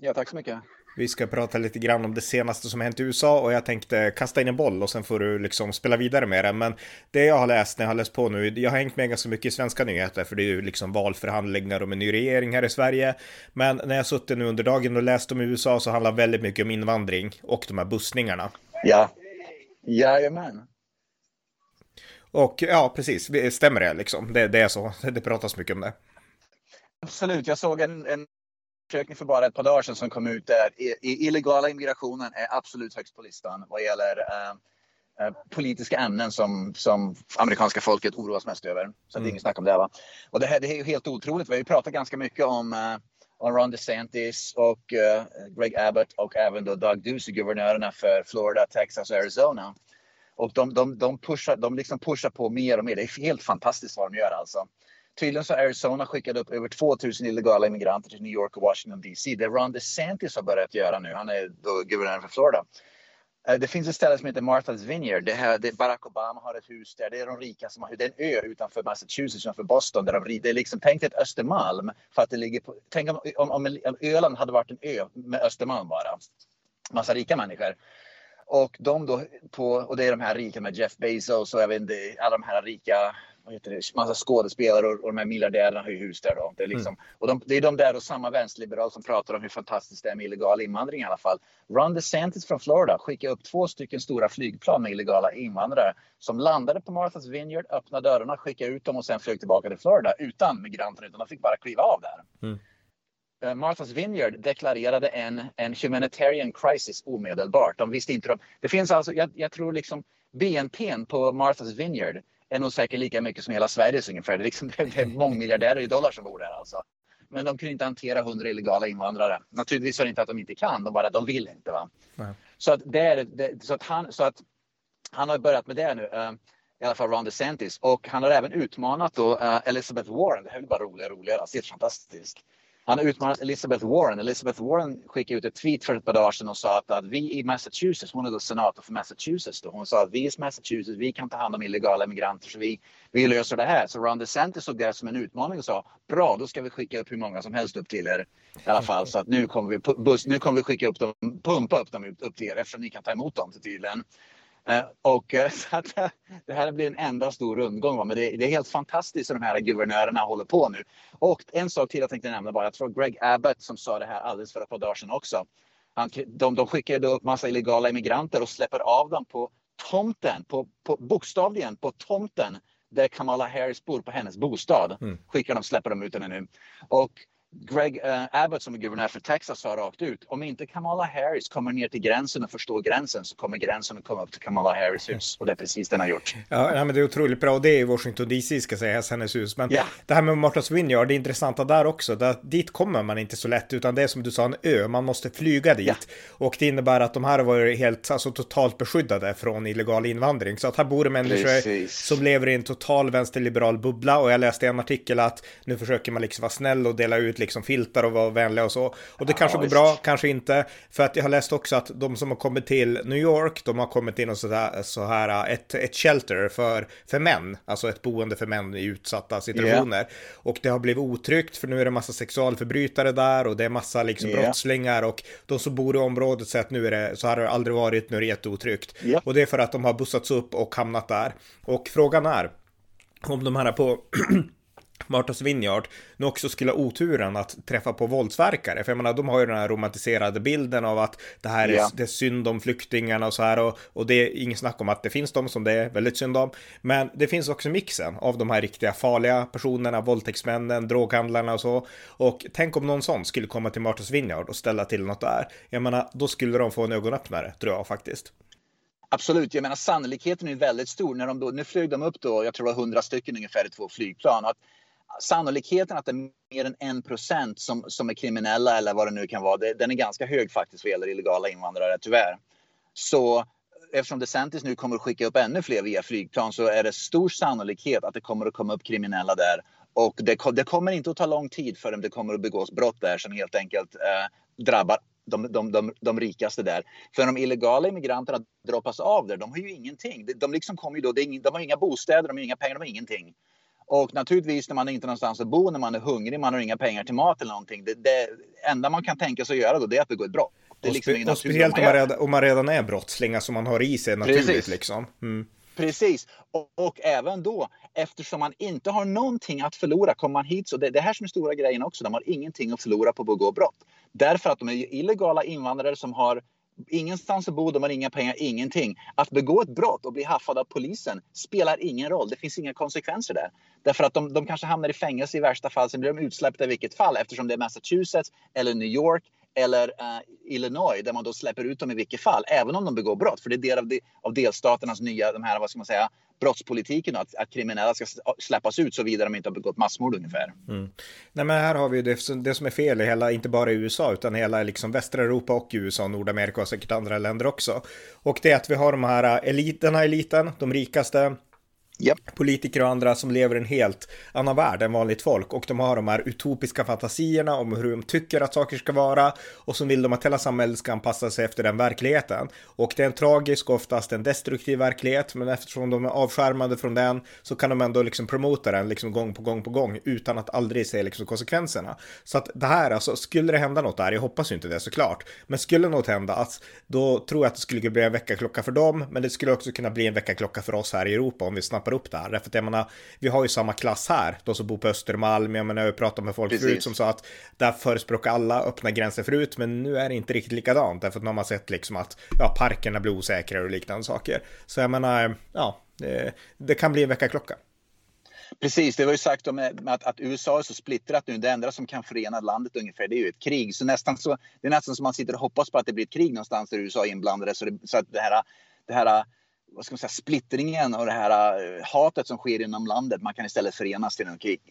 Ja, tack så mycket. Vi ska prata lite grann om det senaste som hänt i USA och jag tänkte kasta in en boll och sen får du liksom spela vidare med den. Men det jag har läst när jag har läst på nu, jag har hängt med ganska mycket i svenska nyheter för det är ju liksom valförhandlingar om en ny regering här i Sverige. Men när jag suttit nu under dagen och läst om USA så handlar väldigt mycket om invandring och de här bussningarna. Ja, jajamän. Och ja, precis, stämmer det liksom? Det, det är så, det pratas mycket om det. Absolut, jag såg en, en undersökning för bara ett par dagar sedan som kom ut där illegala immigrationen är absolut högst på listan vad gäller uh, uh, politiska ämnen som, som amerikanska folket oroas mest över. Så mm. det är mm. inget snack om det. Va? Och det här det är ju helt otroligt. Vi har ju pratat ganska mycket om, uh, om Ron DeSantis och Greg Abbott och även då Doug Ducey, guvernörerna för Florida, Texas och Arizona. Och de, de, de, pushar, de liksom pushar på mer och mer. Det är helt fantastiskt vad de gör alltså. Tydligen så har Arizona skickat upp över 2000 illegala immigranter till New York och Washington DC. Det Ron DeSantis har börjat göra nu, han är då guvernör för Florida. Eh, det finns ett ställe som heter Martha's Vineyard. Det här, det Barack Obama har ett hus där. Det är de rika som har Det är en ö utanför Massachusetts, utanför Boston. Där de, det är liksom, tänk dig ett Östermalm. För att det ligger på, tänk om, om, om Öland hade varit en ö med Östermalm bara. Massa rika människor. Och de då på, och det är de här rika med Jeff Bezos och jag vet inte, alla de här rika vad heter det, massa skådespelare och, och de här miljardärerna har ju hus där då. Det är, liksom, mm. och de, det är de där och samma vänsterliberal som pratar om hur fantastiskt det är med illegal invandring i alla fall. Ron DeSantis från Florida skickade upp två stycken stora flygplan med illegala invandrare som landade på Martha's Vineyard, öppnade dörrarna, skickade ut dem och sen flög tillbaka till Florida utan migranter utan de fick bara kliva av där. Mm. Uh, Martha's Vineyard deklarerade en, en humanitarian crisis omedelbart. De visste inte. De, det finns alltså, jag, jag tror liksom BNP på Martha's Vineyard är nog säkert lika mycket som hela Sveriges ungefär. Det är, liksom, det är mångmiljardärer i dollar som bor där alltså. Men de kunde inte hantera hundra illegala invandrare. Naturligtvis är det inte att de inte kan, de bara de vill inte. Va? Så, att det är, det, så, att han, så att han har börjat med det nu. Uh, i alla fall Ron DeSantis. Och han har även utmanat då uh, Elizabeth Warren. Det här blir bara roligare och roligare. Det är fantastiskt. Han har utmanat Elizabeth Warren. Elizabeth Warren skickade ut ett tweet för ett par dagar sedan och sa att, att vi i Massachusetts, hon är då senator för Massachusetts, då, hon sa att vi i Massachusetts, vi kan ta hand om illegala migranter så vi, vi löser det här. Så Ron DeSantis såg det som en utmaning och sa bra, då ska vi skicka upp hur många som helst upp till er i alla fall. Så att nu kommer vi, buss, nu kommer vi skicka upp dem, pumpa upp dem upp till er eftersom ni kan ta emot dem tydligen. Eh, och eh, så att, det här blir en enda stor rundgång. Men det, det, är helt fantastiskt hur de här guvernörerna håller på nu. Och en sak till jag tänkte nämna bara. Jag tror Greg Abbott som sa det här alldeles för ett par dagar sedan också. Han, de, de skickar upp massa illegala immigranter och släpper av dem på tomten, på, på, bokstavligen på tomten där Kamala Harris bor på hennes bostad. Mm. Skickar de, släpper de ut henne nu. Och Greg uh, Abbott som är guvernör för Texas sa rakt ut om inte Kamala Harris kommer ner till gränsen och förstår gränsen så kommer gränsen att komma upp till Kamala Harris hus och det är precis det den har gjort. Ja, ja men det är otroligt bra och det är i Washington DC ska sägas hennes hus. Men yeah. det här med Martha's Vineyard, det intressanta där också. Där, dit kommer man inte så lätt utan det är som du sa en ö, man måste flyga dit. Yeah. Och det innebär att de här varit helt, alltså totalt beskyddade från illegal invandring. Så att här bor det människor precis. som lever i en total vänsterliberal bubbla och jag läste en artikel att nu försöker man liksom vara snäll och dela ut liksom filtar och vara vänliga och så. Och det ja, kanske går bra, kanske inte. För att jag har läst också att de som har kommit till New York, de har kommit till något sådär, så här, ett, ett shelter för, för män, alltså ett boende för män i utsatta situationer. Yeah. Och det har blivit otryggt för nu är det massa sexualförbrytare där och det är massa liksom yeah. brottslingar och de som bor i området säger att nu är det, så har det aldrig varit, nu är det jätteotryggt. Yeah. Och det är för att de har bussats upp och hamnat där. Och frågan är om de här på Martha's Vineyard nu också skulle ha oturen att träffa på våldsverkare. För jag menar, de har ju den här romantiserade bilden av att det här är, det är synd om flyktingarna och så här. Och, och det är inget snack om att det finns de som det är väldigt synd om. Men det finns också mixen av de här riktiga farliga personerna, våldtäktsmännen, droghandlarna och så. Och tänk om någon sån skulle komma till Martha's Vineyard och ställa till något där. Jag menar, då skulle de få en ögonöppnare, tror jag faktiskt. Absolut, jag menar sannolikheten är väldigt stor. När de då, nu flög de upp då, jag tror det var hundra stycken ungefär i två flygplan. Att sannolikheten att det är mer än en procent som, som är kriminella eller vad det nu kan vara, det, den är ganska hög faktiskt vad gäller illegala invandrare, tyvärr. Så eftersom DeSantis nu kommer att skicka upp ännu fler via flygplan så är det stor sannolikhet att det kommer att komma upp kriminella där. Och det, det kommer inte att ta lång tid förrän det kommer att begås brott där som helt enkelt eh, drabbar de, de, de, de rikaste där. För de illegala immigranterna droppas av där, de har ju ingenting. De, de liksom kommer ju då, de har inga bostäder, de har inga pengar, de har ingenting. Och naturligtvis när man inte har någonstans att bo, när man är hungrig, man har inga pengar till mat eller någonting. Det, det enda man kan tänka sig att göra då det är att begå ett brott. Det är liksom och, spe, och speciellt om man, redan, om man redan är brottsling, alltså man har i sig naturligt Precis. liksom. Mm. Precis, och, och, även då eftersom man inte har någonting att förlora kommer man hit. Så det, det här som är stora grejen också. De har ingenting att förlora på att begå brott. Därför att de är illegala invandrare som har ingenstans att bo, de har inga pengar, ingenting. Att begå ett brott och bli haffad av polisen spelar ingen roll. Det finns inga konsekvenser där. Därför att de, de kanske hamnar i fängelse i värsta fall, sen blir de utsläppta i vilket fall eftersom det är Massachusetts eller New York eller uh, Illinois där man då släpper ut dem i vilket fall, även om de begår brott. För det är del av, de, av delstaternas nya, de här, vad ska man säga, brottspolitiken att, att kriminella ska släppas ut såvida de inte har begått massmord ungefär. Mm. Nej men här har vi det, det som är fel i hela, inte bara i USA utan hela liksom västra Europa och USA, Nordamerika och säkert andra länder också. Och det är att vi har de här eh, eliterna, eliten, de rikaste, Yep. Politiker och andra som lever i en helt annan värld än vanligt folk och de har de här utopiska fantasierna om hur de tycker att saker ska vara och så vill de att hela samhället ska anpassa sig efter den verkligheten. Och det är en tragisk och oftast en destruktiv verklighet men eftersom de är avskärmade från den så kan de ändå liksom promota den liksom gång på gång på gång utan att aldrig se liksom konsekvenserna. Så att det här alltså, skulle det hända något där, jag hoppas ju inte det såklart, men skulle något hända, då tror jag att det skulle bli en väckarklocka för dem, men det skulle också kunna bli en väckarklocka för oss här i Europa om vi snabbt snappar upp det här. Därför att jag menar, vi har ju samma klass här, de som bor på Östermalm, jag menar, jag pratat med folk Precis. förut som sa att där förespråkar alla öppna gränser förut, men nu är det inte riktigt likadant, därför att nu har man sett liksom att ja, parkerna blir osäkrare och liknande saker. Så jag menar, ja, det, det kan bli en väckarklocka. Precis, det var ju sagt om att, att, USA är så splittrat nu. Det enda som kan förena landet ungefär det är ju ett krig. Så nästan så, det är nästan som man sitter och hoppas på att det blir ett krig någonstans där USA är inblandade. Så, det, så att det här, det här vad ska man säga, splittringen och det här uh, hatet som sker inom landet. Man kan istället förenas till,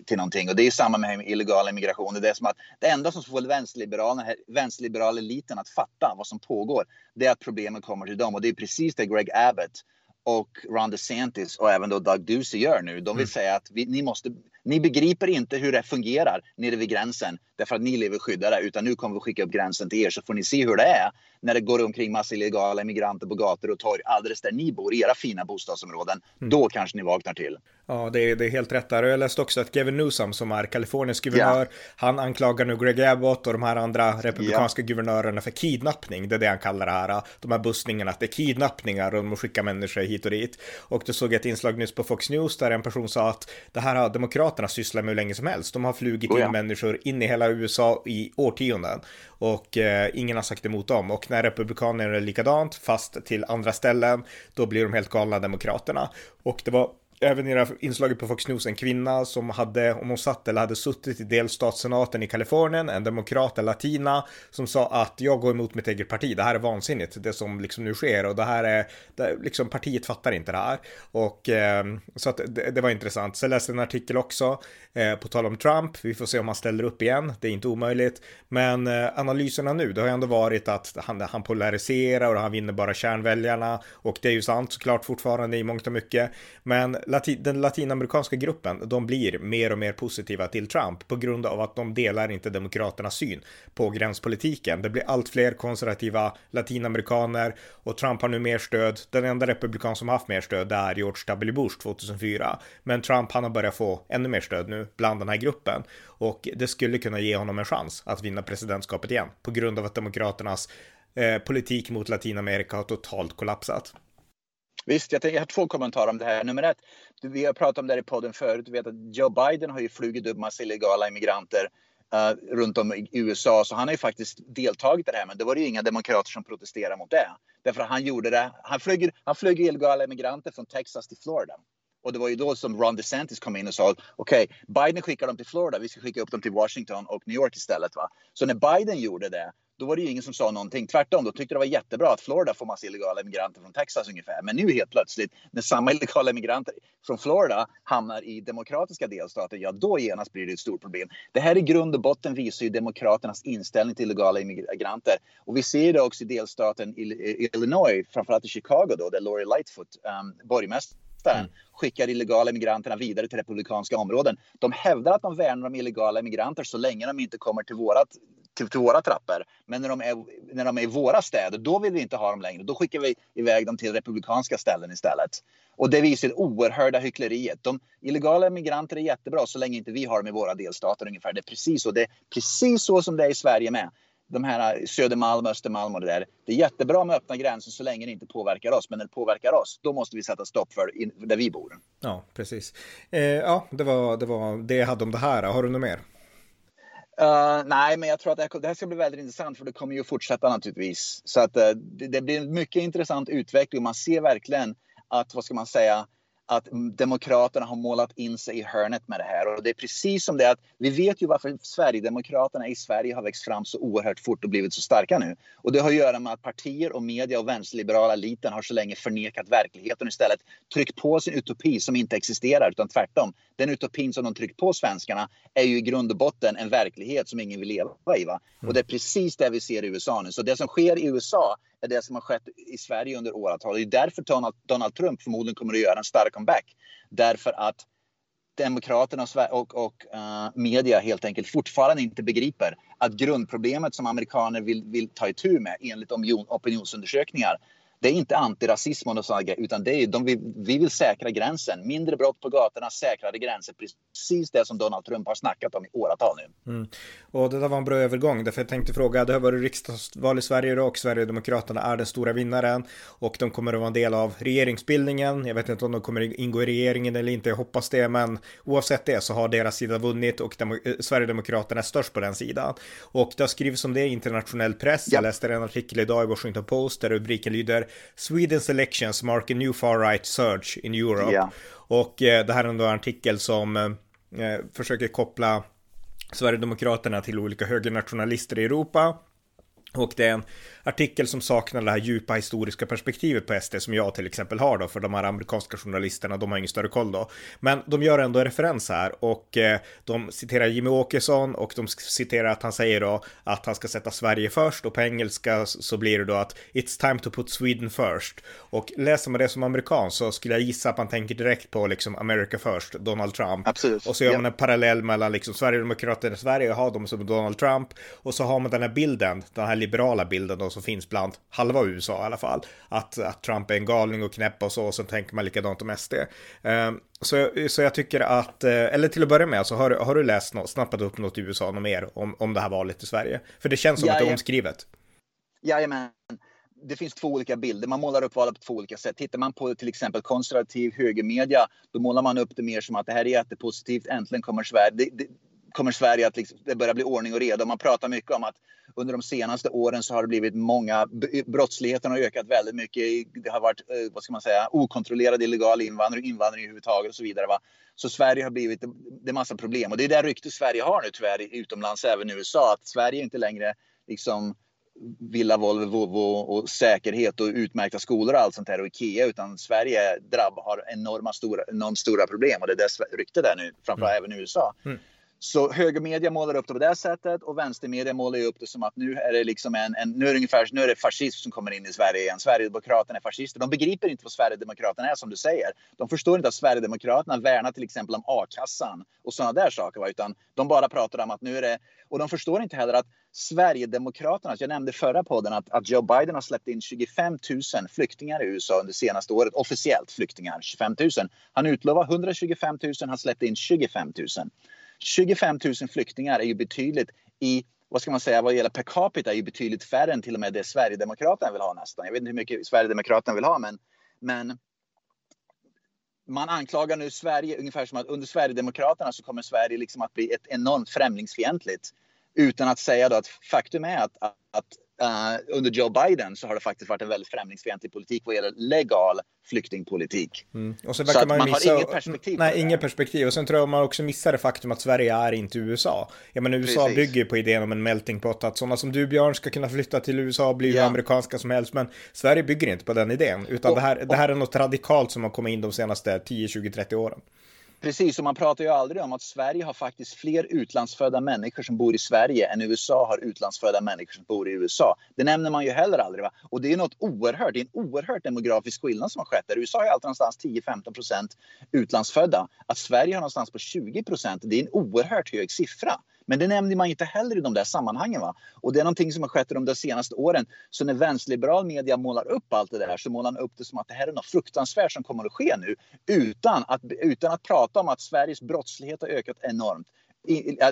till någonting. Och det är samma med illegal immigration. Det är som att det enda som får vänsterliberala, vänsterliberala eliten att fatta vad som pågår, det är att problemen kommer till dem. Och det är precis det Greg Abbott och Ron DeSantis och även då Doug Ducey gör nu. De vill mm. säga att vi, ni måste ni begriper inte hur det fungerar nere vid gränsen därför att ni lever skyddade utan nu kommer vi skicka upp gränsen till er så får ni se hur det är när det går omkring massa illegala immigranter på gator och torg alldeles där ni bor i era fina bostadsområden. Mm. Då kanske ni vaknar till. Ja, det är, det är helt rätt där. Och jag läste också att Kevin Newsom som är Kaliforniens guvernör, yeah. han anklagar nu Greg Abbott och de här andra republikanska yeah. guvernörerna för kidnappning. Det är det han kallar det här, de här bussningarna, att det är kidnappningar och de skickar människor hit och dit. Och då såg ett inslag nyss på Fox News där en person sa att det här har demokraterna sysslat med hur länge som helst. De har flugit oh ja. in människor in i hela USA i årtionden och eh, ingen har sagt emot dem. Och när republikaner är likadant, fast till andra ställen, då blir de helt galna demokraterna. Och det var även i inslaget på Fox News en kvinna som hade, om hon satt eller hade suttit i delstatssenaten i Kalifornien, en demokrat, en latina, som sa att jag går emot mitt eget parti. Det här är vansinnigt, det som liksom nu sker och det här är, det, liksom partiet fattar inte det här. Och eh, så att det, det, var intressant. Så jag läste en artikel också, eh, på tal om Trump, vi får se om han ställer upp igen, det är inte omöjligt. Men eh, analyserna nu, det har ju ändå varit att han, han polariserar och han vinner bara kärnväljarna och det är ju sant såklart fortfarande i mångt och mycket. Men Latin, den latinamerikanska gruppen, de blir mer och mer positiva till Trump på grund av att de delar inte demokraternas syn på gränspolitiken. Det blir allt fler konservativa latinamerikaner och Trump har nu mer stöd. Den enda republikan som haft mer stöd är George W. Bush 2004. Men Trump, han har börjat få ännu mer stöd nu bland den här gruppen och det skulle kunna ge honom en chans att vinna presidentskapet igen på grund av att demokraternas eh, politik mot Latinamerika har totalt kollapsat. Visst, jag, jag har två kommentarer om det här. Nummer ett, vi har pratat om det här i podden förut. Du vet att Joe Biden har ju flugit upp massa illegala immigranter uh, runt om i USA. Så han har ju faktiskt deltagit i det här. Men det var ju inga demokrater som protesterade mot det. Därför att han gjorde det. Han flög, han flög illegala immigranter från Texas till Florida. Och det var ju då som Ron DeSantis kom in och sa okej, okay, Biden skickar dem till Florida, vi ska skicka upp dem till Washington och New York istället. Va? Så när Biden gjorde det, då var det ju ingen som sa någonting. Tvärtom, då tyckte det var jättebra att Florida får massa illegala immigranter från Texas ungefär. Men nu helt plötsligt, när samma illegala immigranter från Florida hamnar i demokratiska delstater, ja då genast blir det ett stort problem. Det här i grund och botten visar ju demokraternas inställning till illegala immigranter. Och vi ser det också i delstaten Illinois, framförallt i Chicago då, där Lori Lightfoot, um, borgmästare mm. skickar illegala migranterna vidare till republikanska områden. De hävdar att de värnar om illegala migranter så länge de inte kommer till vårat till, till våra trappor. Men när de, är, när de är i våra städer, då vill vi inte ha dem längre. Då skickar vi iväg dem till republikanska ställen istället. Och det visar det oerhörda hyckleriet. De illegala migranter är jättebra så länge inte vi har dem i våra delstater ungefär. Det är precis så. Det är precis så som det är i Sverige med. De här Södermalm, Östermalm och det där. Det är jättebra med öppna gränser så länge det inte påverkar oss. Men när det påverkar oss, då måste vi sätta stopp för där vi bor. Ja, precis. Eh, ja, det var, det var det jag hade om det här. Har du något mer? Uh, nej, men jag tror att det här, det här, ska bli väldigt intressant för det kommer ju fortsätta naturligtvis. Så att uh, det, det, blir en mycket intressant utveckling. Man ser verkligen att, vad ska man säga, att Demokraterna har målat in sig i hörnet med det här. Och det är precis som det att vi vet ju varför Sverigedemokraterna i Sverige har växt fram så oerhört fort och blivit så starka nu. Och det har att göra med att partier och media och vänsterliberala eliten har så länge förnekat verkligheten och istället tryckt på sin utopi som inte existerar utan tvärtom. Den utopin som de tryckt på svenskarna är ju i grund och botten en verklighet som ingen vill leva i. Va? Och det är precis det vi ser i USA nu. Så det som sker i USA är det som har skett i Sverige under åratal. Det är därför Donald, Donald Trump förmodligen kommer att göra en stark comeback. Därför att Demokraterna och, och uh, media helt enkelt fortfarande inte begriper att grundproblemet som amerikaner vill, vill ta itu med enligt opinionsundersökningar det är inte antirasism och sådana grejer, utan det är, de vill, vi vill säkra gränsen. Mindre brott på gatorna, säkrare gränser. Precis det som Donald Trump har snackat om i åratal nu. Mm. Och det där var en bra övergång, därför jag tänkte fråga, det har varit riksdagsval i Sverige idag och Sverigedemokraterna är den stora vinnaren och de kommer att vara en del av regeringsbildningen. Jag vet inte om de kommer ingå i regeringen eller inte, jag hoppas det, men oavsett det så har deras sida vunnit och eh, Sverigedemokraterna är störst på den sidan. Och det har skrivits om det i internationell press. Ja. Jag läste en artikel idag i Washington Post där rubriken lyder Sweden's elections mark a new far-right surge in Europe. Yeah. Och eh, det här är en artikel som eh, försöker koppla Sverigedemokraterna till olika högernationalister i Europa. Och det är en artikel som saknar det här djupa historiska perspektivet på SD som jag till exempel har då, för de här amerikanska journalisterna, de har ingen större koll då. Men de gör ändå referens här och eh, de citerar Jimmy Åkesson och de citerar att han säger då att han ska sätta Sverige först och på engelska så blir det då att It's time to put Sweden first. Och läser man det som amerikan så skulle jag gissa att man tänker direkt på liksom America first, Donald Trump. Absolut. Och så gör man en parallell mellan liksom Sverigedemokraterna i Sverige och har dem som Donald Trump och så har man den här bilden, den här liberala bilden då som finns bland halva USA i alla fall. Att, att Trump är en galning och knäpp och så, och så tänker man likadant om SD. Um, så, så jag tycker att, eh, eller till att börja med, så har, har du läst något, snappat upp något i USA, något mer om, om det här valet i Sverige? För det känns som ja, att det är omskrivet. Jajamän. Det finns två olika bilder. Man målar upp valet på två olika sätt. Tittar man på till exempel konservativ högermedia, då målar man upp det mer som att det här är jättepositivt. Äntligen kommer Sverige. Det, det, kommer Sverige att liksom, det börjar bli ordning och reda. Man pratar mycket om att under de senaste åren så har det blivit många, brottsligheten har ökat väldigt mycket. Det har varit, eh, vad ska man säga, okontrollerad illegal invandring, invandring överhuvudtaget och så vidare. Va? Så Sverige har blivit, det är massa problem och det är det rykte Sverige har nu tyvärr utomlands, även i USA, att Sverige inte längre liksom Villa, Volvo, Volvo och säkerhet och utmärkta skolor och allt sånt här och Ikea utan Sverige drabb, har enorma stora, enormt stora problem och det är det ryktet är nu, framförallt mm. även i USA. Mm. Så högermedia målar upp det på det sättet och vänstermedia målar upp det som att nu är det liksom en, en nu är det ungefär nu är det fascism som kommer in i Sverige igen. Sverigedemokraterna är fascister. De begriper inte vad Sverigedemokraterna är som du säger. De förstår inte att Sverigedemokraterna värnar till exempel om a-kassan och sådana där saker, va? utan de bara pratar om att nu är det och de förstår inte heller att Sverigedemokraterna, jag nämnde förra podden att, att Joe Biden har släppt in 25 000 flyktingar i USA under senaste året, officiellt flyktingar, 25 000. Han utlovade 125 000, han släppte in 25 000. 25 000 flyktingar är ju betydligt i vad ska man säga, vad gäller per capita är ju betydligt färre än till och med det Sverigedemokraterna vill ha nästan. Jag vet inte hur mycket Sverigedemokraterna vill ha, men, men man anklagar nu Sverige ungefär som att under Sverigedemokraterna så kommer Sverige liksom att bli ett enormt främlingsfientligt. Utan att säga då att faktum är att, att, att uh, under Joe Biden så har det faktiskt varit en väldigt främlingsfientlig politik vad gäller legal flyktingpolitik. Mm. Och så, så man, man har inget perspektiv. Nej, inget perspektiv. Och sen tror jag man också missar det faktum att Sverige är inte USA. Ja, men USA Precis. bygger på idén om en melting pot, att sådana som du Björn ska kunna flytta till USA och bli ja. amerikanska som helst. Men Sverige bygger inte på den idén, utan och, det, här, det här är något radikalt som har kommit in de senaste 10, 20, 30 åren. Precis, och man pratar ju aldrig om att Sverige har faktiskt fler utlandsfödda människor som bor i Sverige än USA har utlandsfödda människor som bor i USA. Det nämner man ju heller aldrig. Va? Och det är något oerhört, det är en oerhört demografisk skillnad som har skett där. USA har alltid någonstans 10-15 procent utlandsfödda. Att Sverige har någonstans på 20 procent, det är en oerhört hög siffra. Men det nämner man inte heller i de där sammanhangen. Va? Och det är någonting som har skett de senaste åren. Så när vänsterliberal media målar upp allt det där så målar man upp det som att det här är något fruktansvärt som kommer att ske nu. Utan att, utan att prata om att Sveriges brottslighet har ökat enormt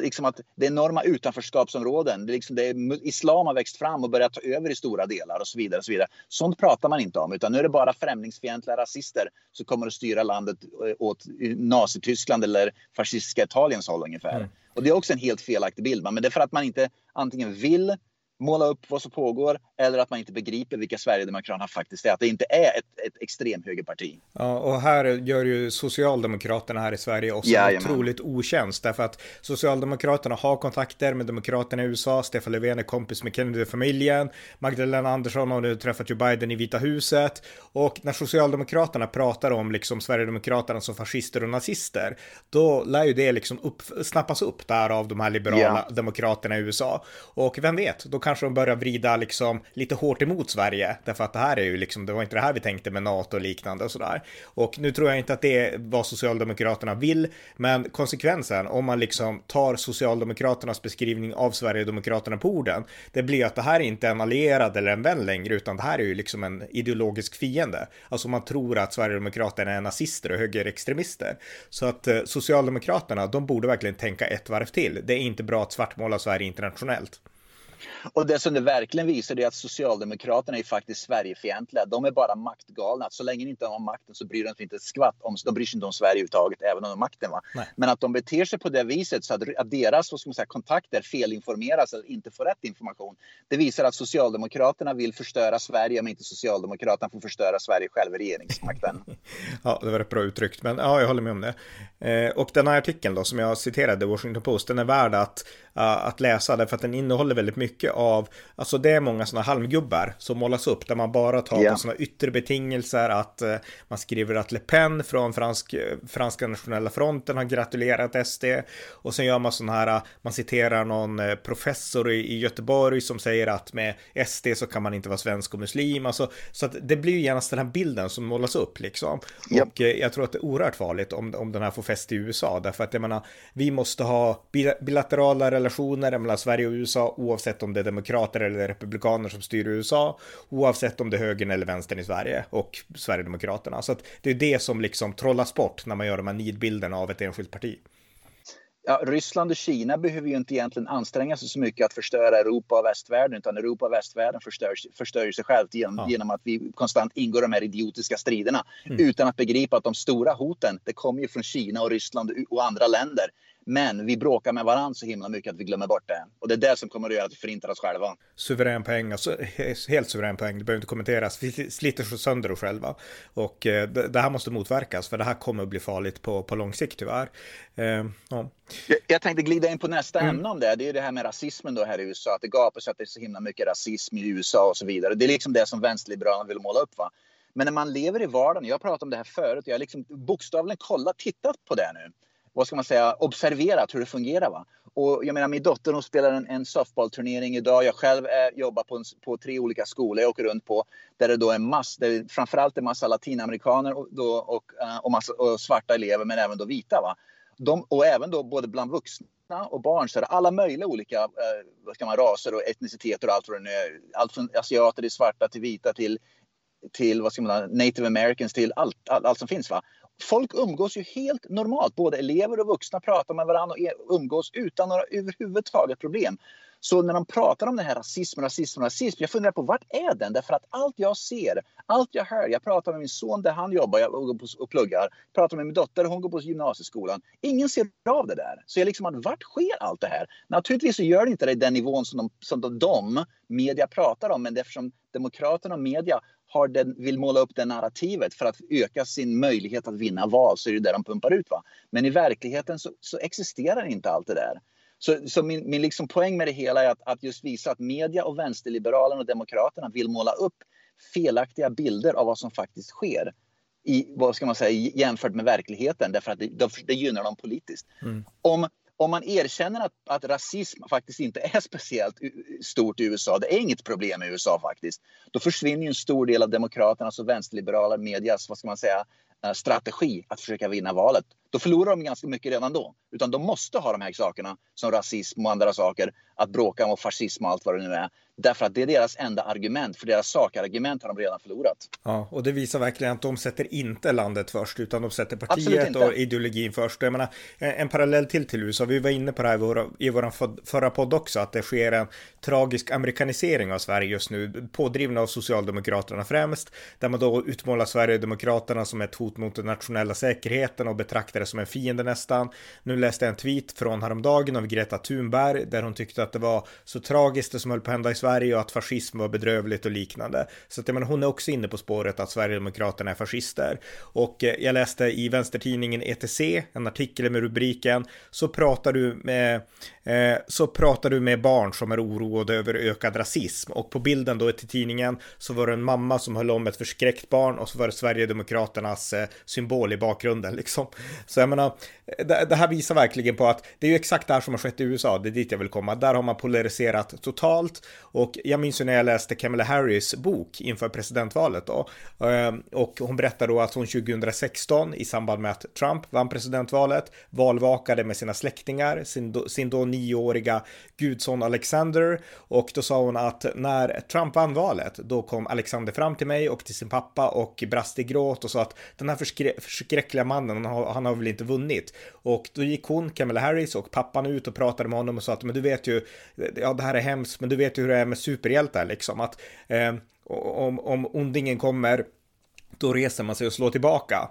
liksom att det enorma utanförskapsområden. Det liksom det är, islam har växt fram och börjat ta över i stora delar och så vidare. Och så vidare. Sånt pratar man inte om utan nu är det bara främlingsfientliga rasister som kommer att styra landet eh, åt Nazityskland eller fascistiska Italiens håll ungefär. Mm. Och det är också en helt felaktig bild. Men det är för att man inte antingen vill måla upp vad som pågår eller att man inte begriper vilka Sverigedemokraterna faktiskt är. Att det inte är ett, ett extremhögerparti. Ja, och här gör ju Socialdemokraterna här i Sverige också Jajamän. otroligt otjänst. Därför att Socialdemokraterna har kontakter med Demokraterna i USA. Stefan Löfven är kompis med Kennedy-familjen. Magdalena Andersson har nu träffat Joe Biden i Vita huset. Och när Socialdemokraterna pratar om liksom Sverigedemokraterna som fascister och nazister, då lär ju det liksom upp, snappas upp där av de här liberala ja. demokraterna i USA. Och vem vet, då kanske de börjar vrida liksom lite hårt emot Sverige. Därför att det här är ju liksom, det var inte det här vi tänkte med NATO och liknande och sådär. Och nu tror jag inte att det är vad Socialdemokraterna vill, men konsekvensen om man liksom tar Socialdemokraternas beskrivning av Sverigedemokraterna på orden, det blir att det här är inte en allierad eller en vän längre, utan det här är ju liksom en ideologisk fiende. Alltså man tror att Sverigedemokraterna är nazister och högerextremister. Så att eh, Socialdemokraterna, de borde verkligen tänka ett varv till. Det är inte bra att svartmåla Sverige internationellt. Och det som det verkligen visar är att Socialdemokraterna är faktiskt Sverigefientliga. De är bara maktgalna. Så länge de inte har makten så bryr de sig inte ett skvatt om, de bryr sig inte om Sverige överhuvudtaget, även om de har makten. Va? Men att de beter sig på det viset så att, att deras vad ska man säga, kontakter felinformeras eller inte får rätt information. Det visar att Socialdemokraterna vill förstöra Sverige om inte Socialdemokraterna får förstöra Sverige själv i regeringsmakten. ja, det var ett bra uttryckt, men ja, jag håller med om det. Eh, och den här artikeln då som jag citerade, Washington Post, den är värd att, uh, att läsa därför att den innehåller väldigt mycket av, alltså det är många sådana halmgubbar som målas upp där man bara tar yeah. på sådana yttre betingelser att uh, man skriver att Le Pen från fransk, franska nationella fronten har gratulerat SD och sen gör man sådana här, man citerar någon professor i, i Göteborg som säger att med SD så kan man inte vara svensk och muslim, alltså så att det blir ju genast den här bilden som målas upp liksom. Yep. Och jag tror att det är oerhört farligt om, om den här får fäste i USA. Därför att jag menar, vi måste ha bilaterala relationer mellan Sverige och USA oavsett om det är demokrater eller republikaner som styr USA. Oavsett om det är högern eller vänstern i Sverige och Sverigedemokraterna. Så att det är det som liksom trollas bort när man gör de här nidbilderna av ett enskilt parti ja, Ryssland och Kina behöver ju inte egentligen anstränga sig så mycket att förstöra Europa och västvärlden utan Europa och västvärlden förstör, förstör sig självt genom, ja. genom att vi konstant ingår de här idiotiska striderna mm. utan att begripa att de stora hoten det kommer ju från Kina och Ryssland och andra länder men vi bråkar med varandra så himla mycket att vi glömmer bort det. Och det är det som kommer att göra att vi förintar oss själva. Suverän poäng, alltså helt suverän poäng. Det behöver inte kommenteras. Vi sliter sönder oss själva. Och eh, det, det, här måste motverkas för det här kommer att bli farligt på, på lång sikt tyvärr. Eh, ja. jag, jag tänkte glida in på nästa mm. ämne om det. Det är det här med rasismen då här i USA. Att det gapar så att det är så himla mycket rasism i USA och så vidare. Det är liksom det som vänsterliberalerna vill måla upp. Va? Men när man lever i vardagen, jag har pratat om det här förut, jag har liksom bokstavligen kollat, tittat på det nu vad ska man säga, observerat hur det fungerar. Va? Och jag menar, min dotter hon spelar en, en softballturnering idag. Jag själv är, jobbar på, en, på tre olika skolor jag åker runt på. Där det då är mass, där det framförallt är massa latinamerikaner och, då, och, eh, och, massa, och svarta elever, men även då vita. Va? De, och även då både bland vuxna och barn så är det alla möjliga olika eh, vad ska man, raser och etniciteter och allt vad det nu är. Allt från asiater till svarta till vita till till vad ska man native americans till allt, allt, allt som finns. Va? Folk umgås ju helt normalt. Både elever och vuxna pratar med varandra och umgås utan några överhuvudtaget problem. Så när de pratar om den här rasism, rasism, rasism, jag funderar på vart är den? Därför att allt jag ser, allt jag hör, jag pratar med min son där han jobbar och pluggar, pratar med min dotter, hon går på gymnasieskolan. Ingen ser av det där. Så jag liksom, vart sker allt det här? Naturligtvis så gör det inte det i den nivån som de, som de, de media pratar om, men eftersom Demokraterna och media har den, vill måla upp det narrativet för att öka sin möjlighet att vinna val så är det det de pumpar ut. Va? Men i verkligheten så, så existerar inte allt det där. Så, så min, min liksom poäng med det hela är att, att just visa att media och vänsterliberalerna och demokraterna vill måla upp felaktiga bilder av vad som faktiskt sker i, vad ska man säga, jämfört med verkligheten därför att det, det gynnar dem politiskt. Mm. Om, om man erkänner att, att rasism faktiskt inte är speciellt stort i USA, det är inget problem i USA faktiskt, då försvinner en stor del av demokraternas och vänsterliberala medias, vad ska man säga, eh, strategi att försöka vinna valet. Då förlorar de ganska mycket redan då. Utan de måste ha de här sakerna som rasism och andra saker, att bråka om fascism och allt vad det nu är. Därför att det är deras enda argument, för deras sakargument har de redan förlorat. Ja, och det visar verkligen att de sätter inte landet först, utan de sätter partiet och ideologin först. Jag menar, en parallell till till USA, vi var inne på det här i vår, förra podd också, att det sker en tragisk amerikanisering av Sverige just nu, pådrivna av Socialdemokraterna främst, där man då utmålar Sverigedemokraterna som ett hot mot den nationella säkerheten och betraktar det som en fiende nästan. Nu läste jag en tweet från häromdagen av Greta Thunberg, där hon tyckte att det var så tragiskt det som höll på att hända i Sverige och att fascism var bedrövligt och liknande. Så att jag menar, hon är också inne på spåret att Sverigedemokraterna är fascister. Och eh, jag läste i vänstertidningen ETC en artikel med rubriken Så pratar du med eh, så pratar du med barn som är oroade över ökad rasism och på bilden då till tidningen så var det en mamma som höll om ett förskräckt barn och så var det Sverigedemokraternas eh, symbol i bakgrunden liksom. Så jag menar, eh, det, det, här visar verkligen på att det är ju exakt det här som har skett i USA, det är dit jag vill komma. Där har man polariserat totalt och jag minns ju när jag läste Kamala Harris bok inför presidentvalet då ehm, och hon berättade då att hon 2016 i samband med att Trump vann presidentvalet valvakade med sina släktingar, sin då, sin då nioåriga gudson Alexander och då sa hon att när Trump vann valet då kom Alexander fram till mig och till sin pappa och brast i gråt och sa att den här förskrä förskräckliga mannen, han har, han har väl inte vunnit. Och då gick hon, Kamala Harris och pappan ut och pratade med honom och sa att men du vet ju, ja det här är hemskt, men du vet ju hur det är med superhjältar liksom. Att eh, om, om ondingen kommer, då reser man sig och slår tillbaka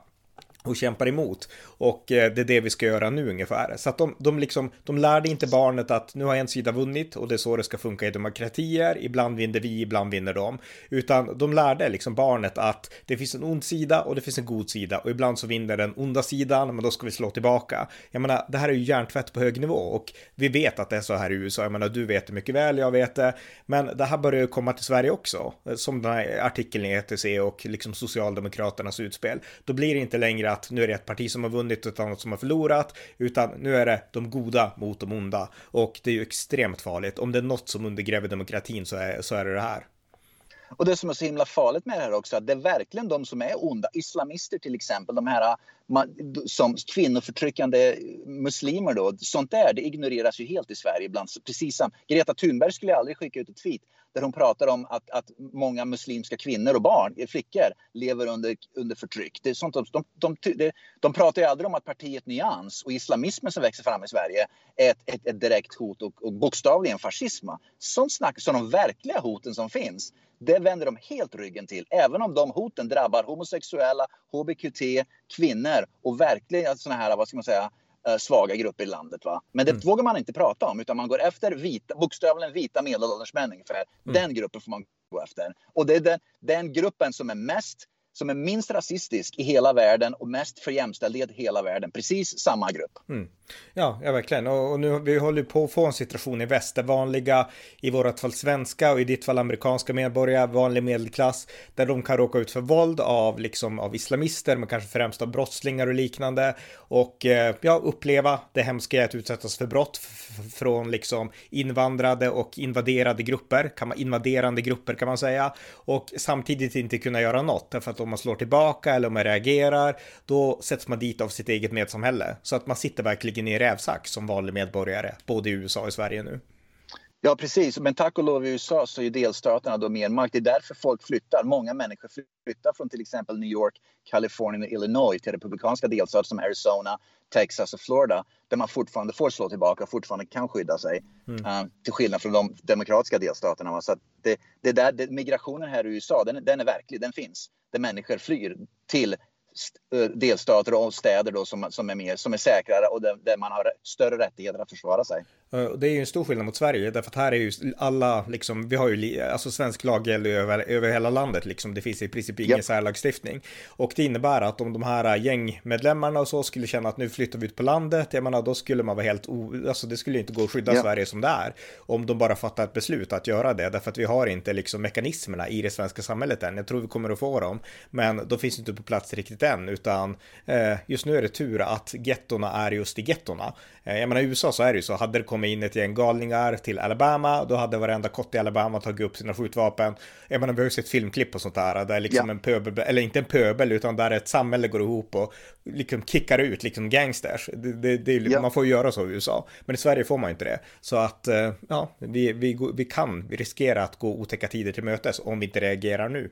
och kämpar emot. Och eh, det är det vi ska göra nu ungefär. Så att de, de, liksom, de lärde inte barnet att nu har en sida vunnit och det är så det ska funka i demokratier. Ibland vinner vi, ibland vinner de. Utan de lärde liksom barnet att det finns en ond sida och det finns en god sida. Och ibland så vinner den onda sidan, men då ska vi slå tillbaka. Jag menar, det här är ju hjärntvätt på hög nivå och vi vet att det är så här i USA. Jag menar, du vet det mycket väl, jag vet det. Men det här börjar ju komma till Sverige också. Eh, som den här artikeln i ETC och liksom Socialdemokraternas utspel. Då blir det inte längre att nu är det ett parti som har vunnit och ett annat som har förlorat, utan nu är det de goda mot de onda. Och det är ju extremt farligt. Om det är något som undergräver demokratin så är, så är det det här. Och det som är så himla farligt med det här också, att det är verkligen de som är onda, islamister till exempel, de här som kvinnoförtryckande muslimer då, sånt där, det ignoreras ju helt i Sverige ibland. Precis som Greta Thunberg skulle aldrig skicka ut ett tweet där hon pratar om att, att många muslimska kvinnor och barn, eh, flickor, lever under, under förtryck. Det är sånt, de, de, de, de pratar ju aldrig om att partiet Nyans och islamismen som växer fram i Sverige är ett, ett, ett direkt hot och, och bokstavligen fascism. Sånt snack, så de verkliga hoten som finns, det vänder de helt ryggen till. Även om de hoten drabbar homosexuella, hbqt, kvinnor och verkligen sådana här, vad ska man säga, Eh, svaga grupper i landet. Va? Men det mm. vågar man inte prata om utan man går efter vita, bokstavligen vita medelålders män ungefär. Mm. Den gruppen får man gå efter. Och det är den, den gruppen som är mest som är minst rasistisk i hela världen och mest för jämställdhet i hela världen. Precis samma grupp. Mm. Ja, ja, verkligen. Och, och, nu vi håller på att få en situation i väst där vanliga, i vårat fall svenska och i ditt fall amerikanska medborgare, vanlig medelklass, där de kan råka ut för våld av, liksom, av islamister, men kanske främst av brottslingar och liknande. Och eh, ja, uppleva det hemska att utsättas för brott från liksom invandrade och invaderade grupper, kan man, invaderande grupper kan man säga. Och samtidigt inte kunna göra något, därför att om man slår tillbaka eller om man reagerar, då sätts man dit av sitt eget medsamhälle. Så att man sitter verkligen i rävsax som vanlig medborgare, både i USA och i Sverige nu. Ja, precis. Men tack och lov i USA så är delstaterna då mer makt. Det är därför folk flyttar. Många människor flyttar från till exempel New York, Kalifornien och Illinois till republikanska delstater som Arizona, Texas och Florida där man fortfarande får slå tillbaka och fortfarande kan skydda sig. Mm. Uh, till skillnad från de demokratiska delstaterna. Så det, det där, det, migrationen här i USA, den, den är verklig, den finns. Där människor flyr till delstater och städer då som, som, är, mer, som är säkrare och där, där man har större rättigheter att försvara sig. Det är ju en stor skillnad mot Sverige, därför att här är ju alla, liksom, vi har ju, alltså svensk lag gäller över, över hela landet, liksom, det finns i princip ingen yep. särlagstiftning. Och det innebär att om de här gängmedlemmarna och så skulle känna att nu flyttar vi ut på landet, jag menar då skulle man vara helt, o, alltså det skulle inte gå att skydda yep. Sverige som det är. Om de bara fattar ett beslut att göra det, därför att vi har inte liksom mekanismerna i det svenska samhället än. Jag tror vi kommer att få dem, men de finns inte på plats riktigt än, utan eh, just nu är det tur att gettorna är just i gettorna. Eh, jag menar i USA så är det ju så, hade det kommit in ett gäng galningar till Alabama, då hade varenda kott i Alabama tagit upp sina skjutvapen. Jag menar vi har ju sett filmklipp och sånt där, där liksom ja. en pöbel, eller inte en pöbel, utan där ett samhälle går ihop och liksom kickar ut liksom gangsters. Det, det, det, ja. Man får ju göra så i USA, men i Sverige får man inte det. Så att, eh, ja, vi, vi, vi kan vi riskerar att gå otäcka tider till mötes om vi inte reagerar nu.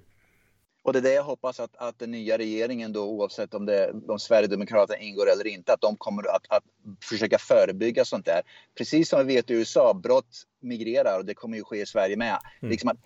Och det är det jag hoppas att, att den nya regeringen då oavsett om, det, om Sverigedemokraterna ingår eller inte, att de kommer att, att försöka förebygga sånt där. Precis som vi vet i USA, brott migrerar och det kommer ju ske i Sverige med. Mm. Liksom att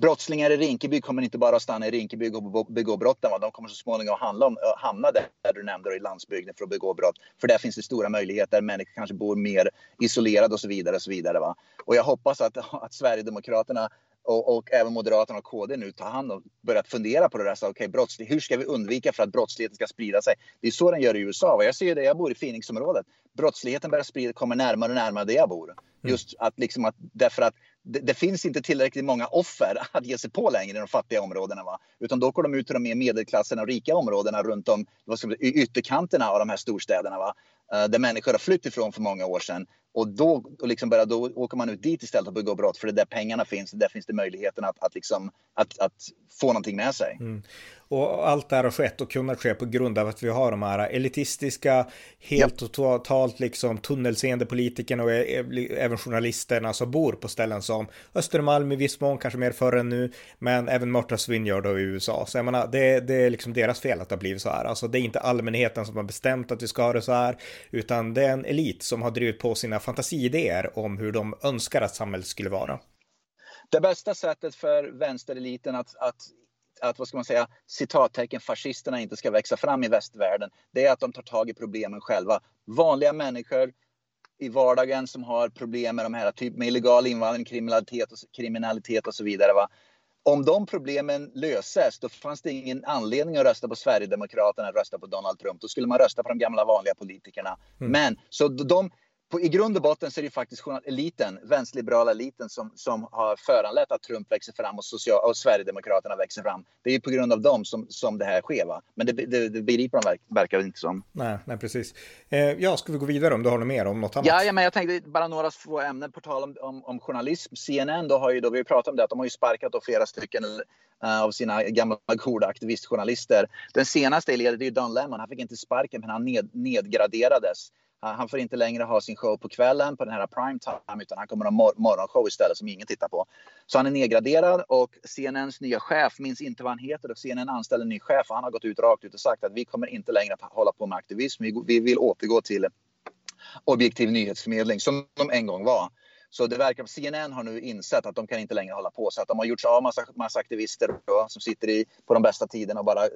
brottslingar i Rinkeby kommer inte bara att stanna i Rinkeby och begå brotten. De kommer så småningom handla om, hamna där du nämnde i landsbygden för att begå brott. För där finns det stora möjligheter. Människor kanske bor mer isolerade och så vidare. Och, så vidare va? och jag hoppas att, att Sverigedemokraterna och, och, även Moderaterna och KD nu tar hand om börjat fundera på det där. Så, okay, brottslig, hur ska vi undvika för att brottsligheten ska sprida sig? Det är så den gör i USA. Jag ser det, jag bor i Phoenixområdet. Brottsligheten börjar sprida, kommer närmare och närmare där jag bor. Mm. Just att liksom att, därför att det, det, finns inte tillräckligt många offer att ge sig på längre i de fattiga områdena. Va? Utan då går de ut till de mer medelklassen och rika områdena runt om vad ska man, ytterkanterna av de här storstäderna. Va? Uh, där människor har flytt ifrån för många år sedan. Och då, och liksom bara, då åker man ut dit istället och begår brott för det är där pengarna finns. Där finns det möjligheten att, att, liksom, att, att få någonting med sig. Mm. Och allt det här har skett och kunnat ske på grund av att vi har de här elitistiska, helt och totalt liksom tunnelseende politikerna och även journalisterna som bor på ställen som Östermalm i viss mån, kanske mer förr än nu, men även Martha's Vineyard i USA. Så jag menar, det, det är liksom deras fel att det har blivit så här. Alltså det är inte allmänheten som har bestämt att vi ska ha det så här, utan det är en elit som har drivit på sina fantasiidéer om hur de önskar att samhället skulle vara. Det bästa sättet för vänstereliten att, att att vad ska man säga, citattecken fascisterna inte ska växa fram i västvärlden, det är att de tar tag i problemen själva. Vanliga människor i vardagen som har problem med de här, typ med illegal invandring, kriminalitet och, kriminalitet och så vidare. Va? Om de problemen löses, då fanns det ingen anledning att rösta på Sverigedemokraterna rösta på Donald Trump. Då skulle man rösta på de gamla vanliga politikerna. Mm. Men så de, på, i grund och botten så är det faktiskt eliten, vänsterliberala eliten som, som har föranlett att Trump växer fram och, social, och Sverigedemokraterna växer fram. Det är ju på grund av dem som, som det här sker. Va? Men det, det, det begriper de verk, verkar inte som. Nej, nej precis. Eh, ja, ska vi gå vidare om du har något mer om något annat? Ja, ja men jag tänkte bara några få ämnen på tal om, om, om journalism. CNN då har ju då, vi har pratat om det, att de har ju sparkat då flera stycken uh, av sina gamla goda aktivistjournalister. Den senaste är ju Don Lemon. Han fick inte sparken, men han ned, nedgraderades. Han får inte längre ha sin show på kvällen på den här prime time utan han kommer att ha morgonshow istället som ingen tittar på. Så han är nedgraderad och CNNs nya chef, minns inte vad han heter, och CNN anställer en ny chef och han har gått ut rakt ut och sagt att vi kommer inte längre att hålla på med aktivism. Vi, vill återgå till objektiv nyhetsförmedling som de en gång var. Så det verkar som CNN har nu insett att de kan inte längre hålla på så att de har gjort sig av massa, massa aktivister då, som sitter i, på de bästa tiderna och bara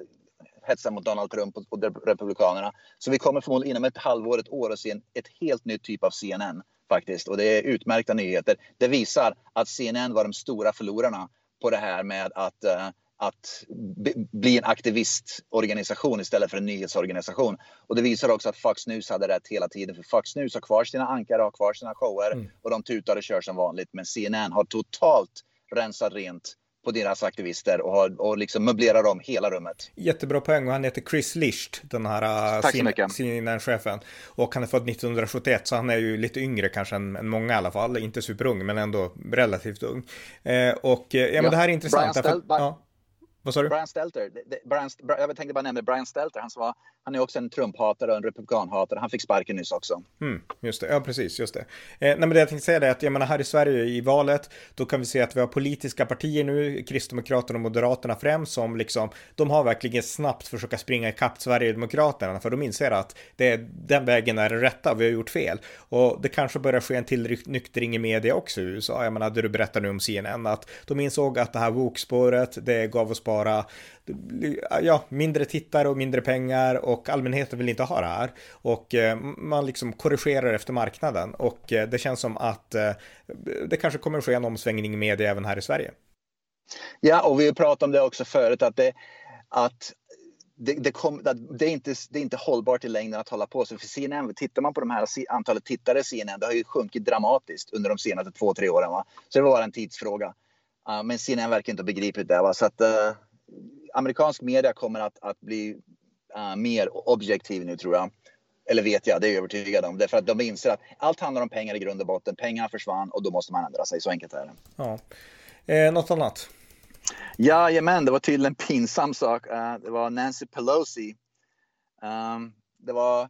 hetsar mot Donald Trump och, och Republikanerna. Så vi kommer förmodligen inom ett halvår, ett år att se en ett helt nytt typ av CNN faktiskt. Och det är utmärkta nyheter. Det visar att CNN var de stora förlorarna på det här med att uh, att bli en aktivistorganisation istället för en nyhetsorganisation. Och det visar också att Fox News hade rätt hela tiden. För Fox News har kvar sina ankare, har kvar sina shower mm. och de tutar och kör som vanligt. Men CNN har totalt rensat rent på deras aktivister och, har, och liksom möblerar om hela rummet. Jättebra poäng och han heter Chris Licht, den här uh, CNN-chefen. Och han är född 1971 så han är ju lite yngre kanske än, än många i alla fall. Inte superung men ändå relativt ung. Eh, och eh, ja, men det här är intressant. Brian, Stel, ja. Vad sa du? Brian Stelter. Brian, jag tänkte bara nämna Brian Stelter. Han, var, han är också en Trump-hatare och en republikanhatare. Han fick sparken nyss också. Mm, just det, ja precis, just det. Eh, nej, men det jag tänkte säga är att jag menar här i Sverige i valet, då kan vi se att vi har politiska partier nu, Kristdemokraterna och Moderaterna främst, som liksom, de har verkligen snabbt försöka springa ikapp Sverigedemokraterna, för de inser att det är, den vägen är den rätta, vi har gjort fel. Och det kanske börjar ske en tillnyktring i media också i USA, jag menar det du berättar nu om CNN, att de insåg att det här vokspåret, det gav oss bara ja, mindre tittare och mindre pengar och allmänheten vill inte ha det här. Och eh, man liksom korrigerar efter marknaden och eh, det känns som att eh, det kanske kommer att ske en omsvängning i media även här i Sverige. Ja, och vi har pratat om det också förut att det, att det, det, kom, det, är inte, det är inte hållbart i längden att hålla på så. För CNN, tittar man på de här antalet tittare i CNN, det har ju sjunkit dramatiskt under de senaste två, tre åren. Va? Så det var bara en tidsfråga. Uh, men CNN verkar inte ha begripit det. Va? Så att, uh, amerikansk media kommer att, att bli uh, mer objektiv nu tror jag. Eller vet jag, det är jag övertygad om. Därför att de inser att allt handlar om pengar i grund och botten. Pengarna försvann och då måste man ändra sig. Så enkelt är det. Ja. Eh, något annat? Jajamän, det var tydligen en pinsam sak. Uh, det var Nancy Pelosi. Um, det var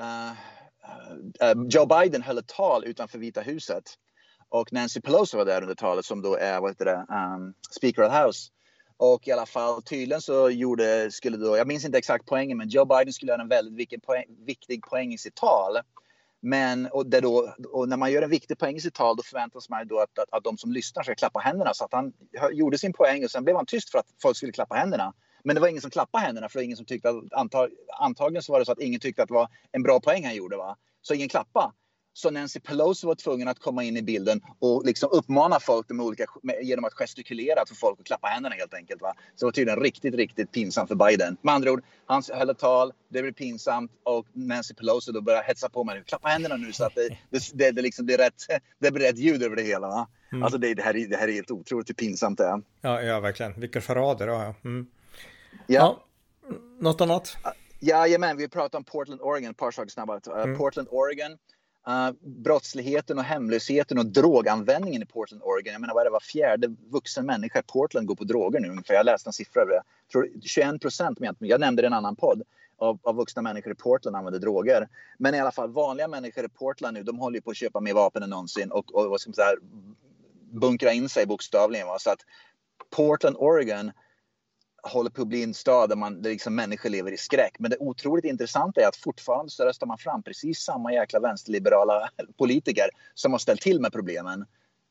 uh, Joe Biden höll ett tal utanför Vita huset. Och Nancy Pelosi var där under talet som då är vad heter det, um, Speaker of the House. Och i alla fall tydligen så gjorde, skulle då, jag minns inte exakt poängen, men Joe Biden skulle göra en väldigt viktig poäng, viktig poäng i sitt tal. Men och det då, och när man gör en viktig poäng i sitt tal då förväntas man då att, att, att de som lyssnar ska klappa händerna. Så att han gjorde sin poäng och sen blev han tyst för att folk skulle klappa händerna. Men det var ingen som klappade händerna för det var ingen som tyckte att antag, antagligen så var det så att ingen tyckte att det var en bra poäng han gjorde. Va? Så ingen klappade. Så Nancy Pelosi var tvungen att komma in i bilden och liksom uppmana folk olika, genom att gestikulera för folk att klappa händerna helt enkelt. Va? Så det var tydligen riktigt, riktigt pinsamt för Biden. Med andra ord, han höll ett tal, det blev pinsamt och Nancy Pelosi då började hetsa på mig. Klappa händerna nu så att det, det, det, det liksom blir rätt, det blir rätt ljud över det hela. Va? Mm. Alltså det, det, här, det här är helt otroligt hur pinsamt det är. Ja, ja verkligen. Vilka charader. Ja. Mm. ja. ja. Något annat? Jajamän, vi pratar om Portland, Oregon. Ett par saker snabbt. Uh, mm. Portland, Oregon Uh, brottsligheten och hemlösheten och droganvändningen i Portland, Oregon. Jag menar, vad är det, var fjärde vuxen människa i Portland går på droger nu ungefär. Jag läste en siffra över det. Jag tror 21 procent, jag nämnde det i en annan podd, av, av vuxna människor i Portland använder droger. Men i alla fall, vanliga människor i Portland nu, de håller ju på att köpa mer vapen än någonsin och, och vad ska man säga, bunkra in sig bokstavligen. Va? Så att Portland, Oregon håller på att bli en stad där, man, där liksom människor lever i skräck. Men det otroligt intressanta är att fortfarande så röstar man fram precis samma jäkla vänsterliberala politiker som har ställt till med problemen.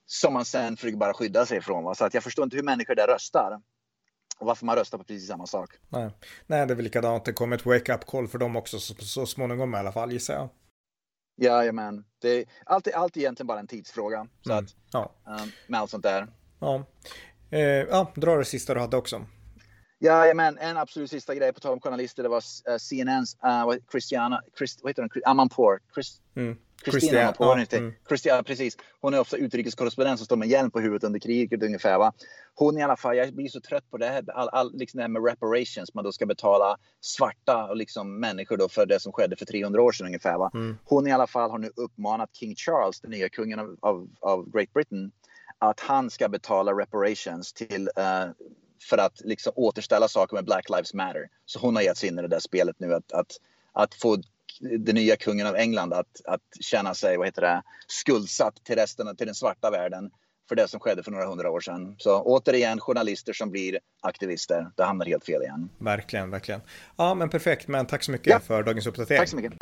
Som man sen försöker bara skydda sig ifrån. Va? Så att jag förstår inte hur människor där röstar. Och varför man röstar på precis samma sak. Nej, Nej det är väl likadant. Det kommer ett wake-up call för dem också så, så småningom i alla fall gissar jag. Jajamän. Det är allt, allt egentligen bara en tidsfråga. Så mm. att, ja. um, med allt sånt där. Ja. Eh, ja, dra det sista du hade också. Ja, men en absolut sista grej på tal om journalister. Det var uh, CNNs uh, Christiana, Christ, vad heter hon? Amanpour. Christ, mm. Kristina Amanpour. Ja, mm. Christiana, precis. Hon är ofta utrikeskorrespondent som står med hjälm på huvudet under kriget ungefär. Va? Hon i alla fall, jag blir så trött på det här, all, all, liksom det här med reparations. Man då ska betala svarta och liksom människor då för det som skedde för 300 år sedan ungefär. Va? Mm. Hon i alla fall har nu uppmanat King Charles, den nya kungen av, av, av Great Britain, att han ska betala reparations till uh, för att liksom återställa saker med Black Lives Matter. Så hon har gett sig in i det där spelet nu att, att, att få den nya kungen av England att, att känna sig vad heter det, skuldsatt till resten till den svarta världen för det som skedde för några hundra år sedan. Så återigen journalister som blir aktivister. Det hamnar helt fel igen. Verkligen, verkligen. Ja, men perfekt. Men tack så mycket ja. för dagens uppdatering. Tack så mycket.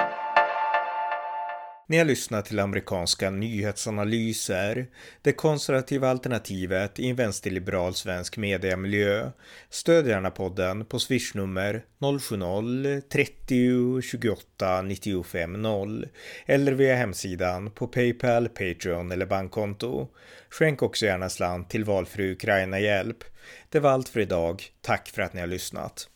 Ni har lyssnat till amerikanska nyhetsanalyser, det konservativa alternativet i en vänsterliberal svensk mediamiljö. Stöd gärna podden på swishnummer 070-30 28 95 0 eller via hemsidan på Paypal, Patreon eller bankkonto. Skänk också gärna slant till valfri Ukraina-hjälp. Det var allt för idag. Tack för att ni har lyssnat.